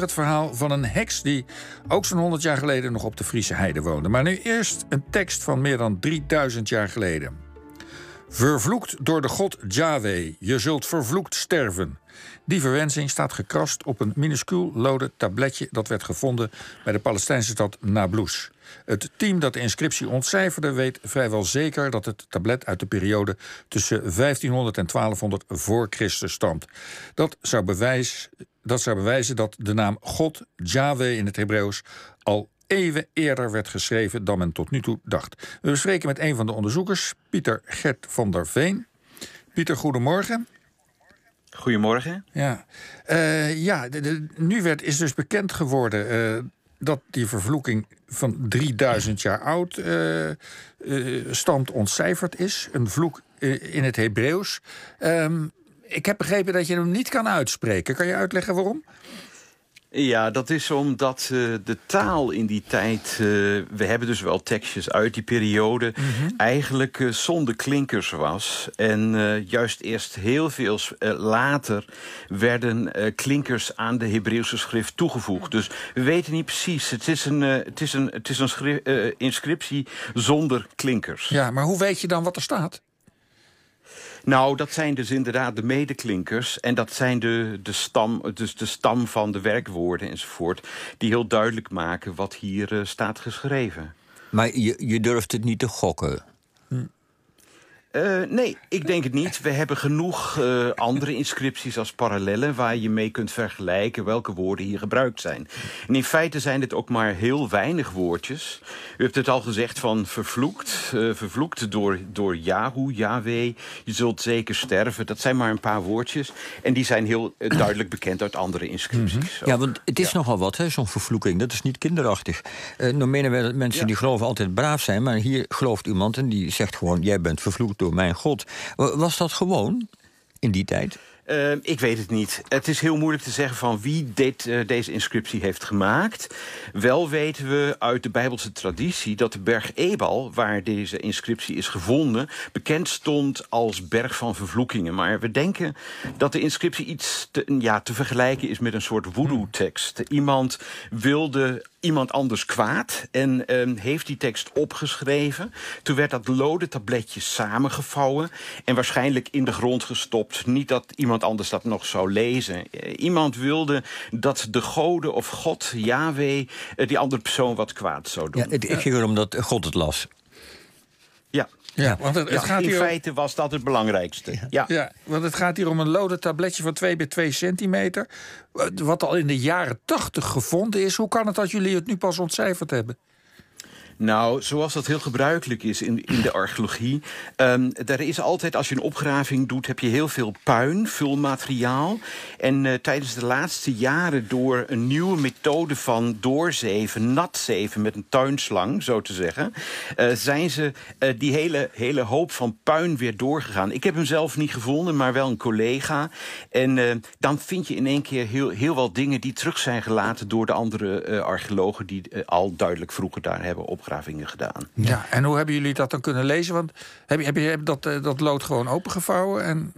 Het verhaal van een heks die ook zo'n 100 jaar geleden nog op de Friese heide woonde. Maar nu eerst een tekst van meer dan 3000 jaar geleden. Vervloekt door de god Yahweh, je zult vervloekt sterven. Die verwensing staat gekrast op een minuscuul lode tabletje dat werd gevonden bij de Palestijnse stad Nablus. Het team dat de inscriptie ontcijferde weet vrijwel zeker dat het tablet uit de periode tussen 1500 en 1200 voor Christus stamt. Dat zou, bewijs, dat zou bewijzen dat de naam God, Yahweh in het Hebreeuws, al eeuwen eerder werd geschreven dan men tot nu toe dacht. We bespreken met een van de onderzoekers, Pieter Gert van der Veen. Pieter, goedemorgen. Goedemorgen. Ja, uh, ja nu werd, is dus bekend geworden uh, dat die vervloeking van 3000 jaar oud uh, stamt ontcijferd is. Een vloek in het Hebreeuws. Um, ik heb begrepen dat je hem niet kan uitspreken. Kan je uitleggen waarom? Ja, dat is omdat uh, de taal in die tijd... Uh, we hebben dus wel tekstjes uit die periode... Mm -hmm. eigenlijk uh, zonder klinkers was. En juist eerst heel veel later... werden klinkers aan de Hebreeuwse schrift toegevoegd. Dus we weten niet precies. Het is een, het is een, het is een inscriptie zonder klinkers. Ja, maar hoe weet je dan wat er staat? Nou, dat zijn dus inderdaad de medeklinkers. En dat zijn de, de, stam, dus de stam van de werkwoorden enzovoort... die heel duidelijk maken wat hier uh, staat geschreven. Maar je, je durft het niet te gokken? Uh, nee, ik denk het niet. We hebben genoeg uh, andere inscripties als parallellen... waar je mee kunt vergelijken welke woorden hier gebruikt zijn. En in feite zijn dit ook maar heel weinig woordjes. U hebt het al gezegd van vervloekt. Uh, vervloekt door, door Yahoo, Yahweh. Je zult zeker sterven. Dat zijn maar een paar woordjes. En die zijn heel duidelijk bekend uit andere inscripties. Mm -hmm. Ja, want het is ja. nogal wat, zo'n vervloeking. Dat is niet kinderachtig. Uh, nou menen we dat mensen ja. die geloven altijd braaf zijn... maar hier gelooft iemand en die zegt gewoon... jij bent vervloekt door mijn God. Was dat gewoon in die tijd? Uh, ik weet het niet. Het is heel moeilijk te zeggen van wie dit, uh, deze inscriptie heeft gemaakt. Wel weten we uit de Bijbelse traditie dat de berg Ebal... waar deze inscriptie is gevonden... bekend stond als berg van vervloekingen. Maar we denken dat de inscriptie iets te, ja, te vergelijken is... met een soort voodoo-tekst. Iemand wilde iemand anders kwaad en uh, heeft die tekst opgeschreven. Toen werd dat lode tabletje samengevouwen en waarschijnlijk in de grond gestopt. Niet dat iemand anders dat nog zou lezen. Uh, iemand wilde dat de goden of God, Yahweh, uh, die andere persoon wat kwaad zou doen. Ja, het ging erom dat God het las. Ja. Want het, het ja, gaat in hier feite was dat het belangrijkste. Ja. Ja. ja, want het gaat hier om een lode tabletje van 2 bij 2 centimeter. Wat al in de jaren 80 gevonden is. Hoe kan het dat jullie het nu pas ontcijferd hebben? Nou, zoals dat heel gebruikelijk is in, in de archeologie. Um, er is altijd, als je een opgraving doet, heb je heel veel puin, vulmateriaal. En uh, tijdens de laatste jaren door een nieuwe methode van doorzeven, natzeven met een tuinslang, zo te zeggen, uh, zijn ze uh, die hele, hele hoop van puin weer doorgegaan. Ik heb hem zelf niet gevonden, maar wel een collega. En dan vind je in één keer heel, heel wat dingen die terug zijn gelaten door de andere archeologen die al duidelijk vroeger daar hebben gedaan. Ja, en hoe hebben jullie dat dan kunnen lezen? Want heb je, heb je dat, dat lood gewoon opengevouwen en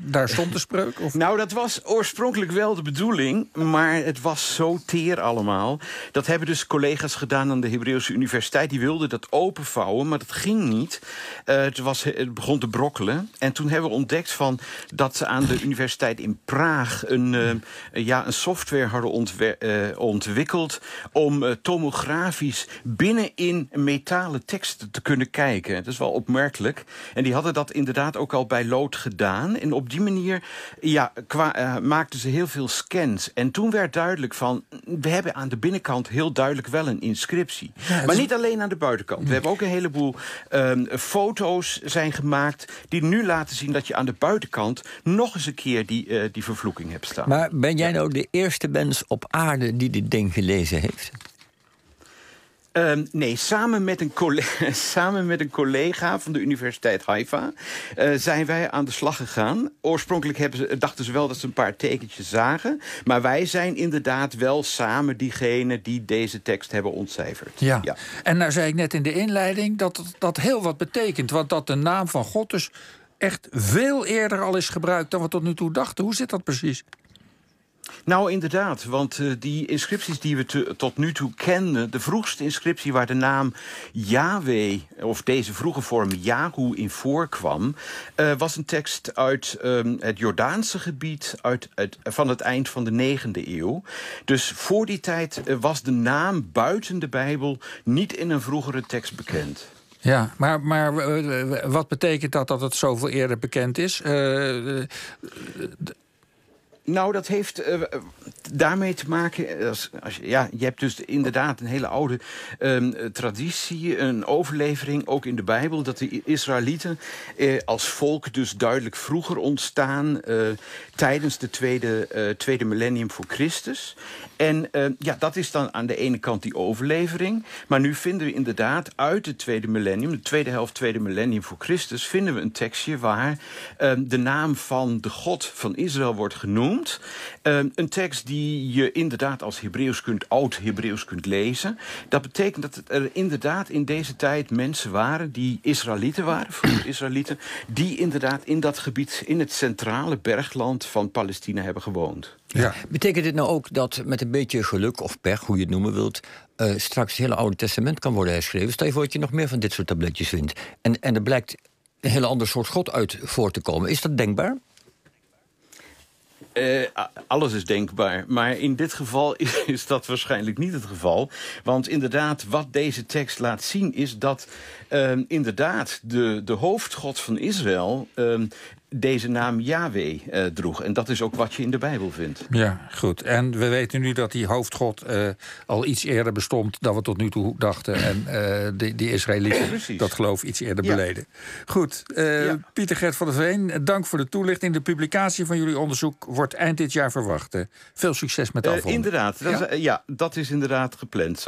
daar stond de spreuk? Of? Nou, dat was oorspronkelijk wel de bedoeling, maar het was zo teer allemaal. Dat hebben dus collega's gedaan aan de Hebreeuwse Universiteit. Die wilden dat openvouwen, maar dat ging niet. Uh, het, was, het begon te brokkelen. En toen hebben we ontdekt van dat ze aan de universiteit in Praag... een, uh, ja, een software hadden uh, ontwikkeld... om tomografisch binnenin metalen teksten te kunnen kijken. Dat is wel opmerkelijk. En die hadden dat inderdaad ook al bij lood gedaan... En op die manier ja, qua, uh, maakten ze heel veel scans. En toen werd duidelijk van... we hebben aan de binnenkant heel duidelijk wel een inscriptie. Ja, maar niet alleen aan de buitenkant. We hebben ook een heleboel um, foto's zijn gemaakt... die nu laten zien dat je aan de buitenkant... nog eens een keer die, uh, die vervloeking hebt staan. Maar ben jij nou de eerste mens op aarde die dit ding gelezen heeft? Um, nee, samen met, een collega, samen met een collega van de Universiteit Haifa uh, zijn wij aan de slag gegaan. Oorspronkelijk hebben ze, dachten ze wel dat ze een paar tekentjes zagen. Maar wij zijn inderdaad wel samen diegene die deze tekst hebben ontcijferd. Ja. ja. En nou zei ik net in de inleiding dat dat heel wat betekent. Want dat de naam van God dus echt veel eerder al is gebruikt dan we tot nu toe dachten. Hoe zit dat precies? Nou, inderdaad, want uh, die inscripties die we tot nu toe kenden... de vroegste inscriptie waar de naam Yahweh, of deze vroege vorm Yahoo in voorkwam... Uh, was een tekst uit um, het Jordaanse gebied uit, uit, van het eind van de 9e eeuw. Dus voor die tijd uh, was de naam buiten de Bijbel niet in een vroegere tekst bekend. Ja, maar, maar wat betekent dat dat het zoveel eerder bekend is? Nou, dat heeft uh, daarmee te maken. Als, als, ja, je hebt dus inderdaad een hele oude um, traditie, een overlevering, ook in de Bijbel, dat de Israëlieten uh, als volk dus duidelijk vroeger ontstaan, tijdens de tweede, tweede millennium voor Christus. En ja, dat is dan aan de ene kant die overlevering. Maar nu vinden we inderdaad uit het tweede millennium, de tweede helft, tweede millennium voor Christus, vinden we een tekstje waar de naam van de God van Israël wordt genoemd. Uh, een tekst die je inderdaad als Hebreeuws kunt, oud-Hebreeuws kunt lezen. Dat betekent dat er inderdaad in deze tijd mensen waren die Israëlieten waren, vroeger Israëlieten, die inderdaad in dat gebied, in het centrale bergland van Palestina hebben gewoond. Ja. Betekent dit nou ook dat met een beetje geluk of pech, hoe je het noemen wilt, uh, straks het hele Oude Testament kan worden herschreven? Stel je voor dat je nog meer van dit soort tabletjes vindt. En, en er blijkt een hele ander soort God uit voor te komen. Is dat denkbaar? Uh, alles is denkbaar. Maar in dit geval is, dat waarschijnlijk niet het geval. Want inderdaad, wat deze tekst laat zien... is dat uh, inderdaad de, de hoofdgod van Israël... Uh, deze naam Yahweh uh, droeg. En dat is ook wat je in de Bijbel vindt. Ja, goed. En we weten nu dat die hoofdgod uh, al iets eerder bestond... dan we tot nu toe dachten. En uh, die, die Israëlieten dat geloof iets eerder ja. beleden. Goed. Ja. Pieter Gert van der Veen, dank voor de toelichting. De publicatie van jullie onderzoek wordt eind dit jaar verwacht. veel succes met de afronding. inderdaad. Dat ja? Is, ja, dat is inderdaad gepland zo.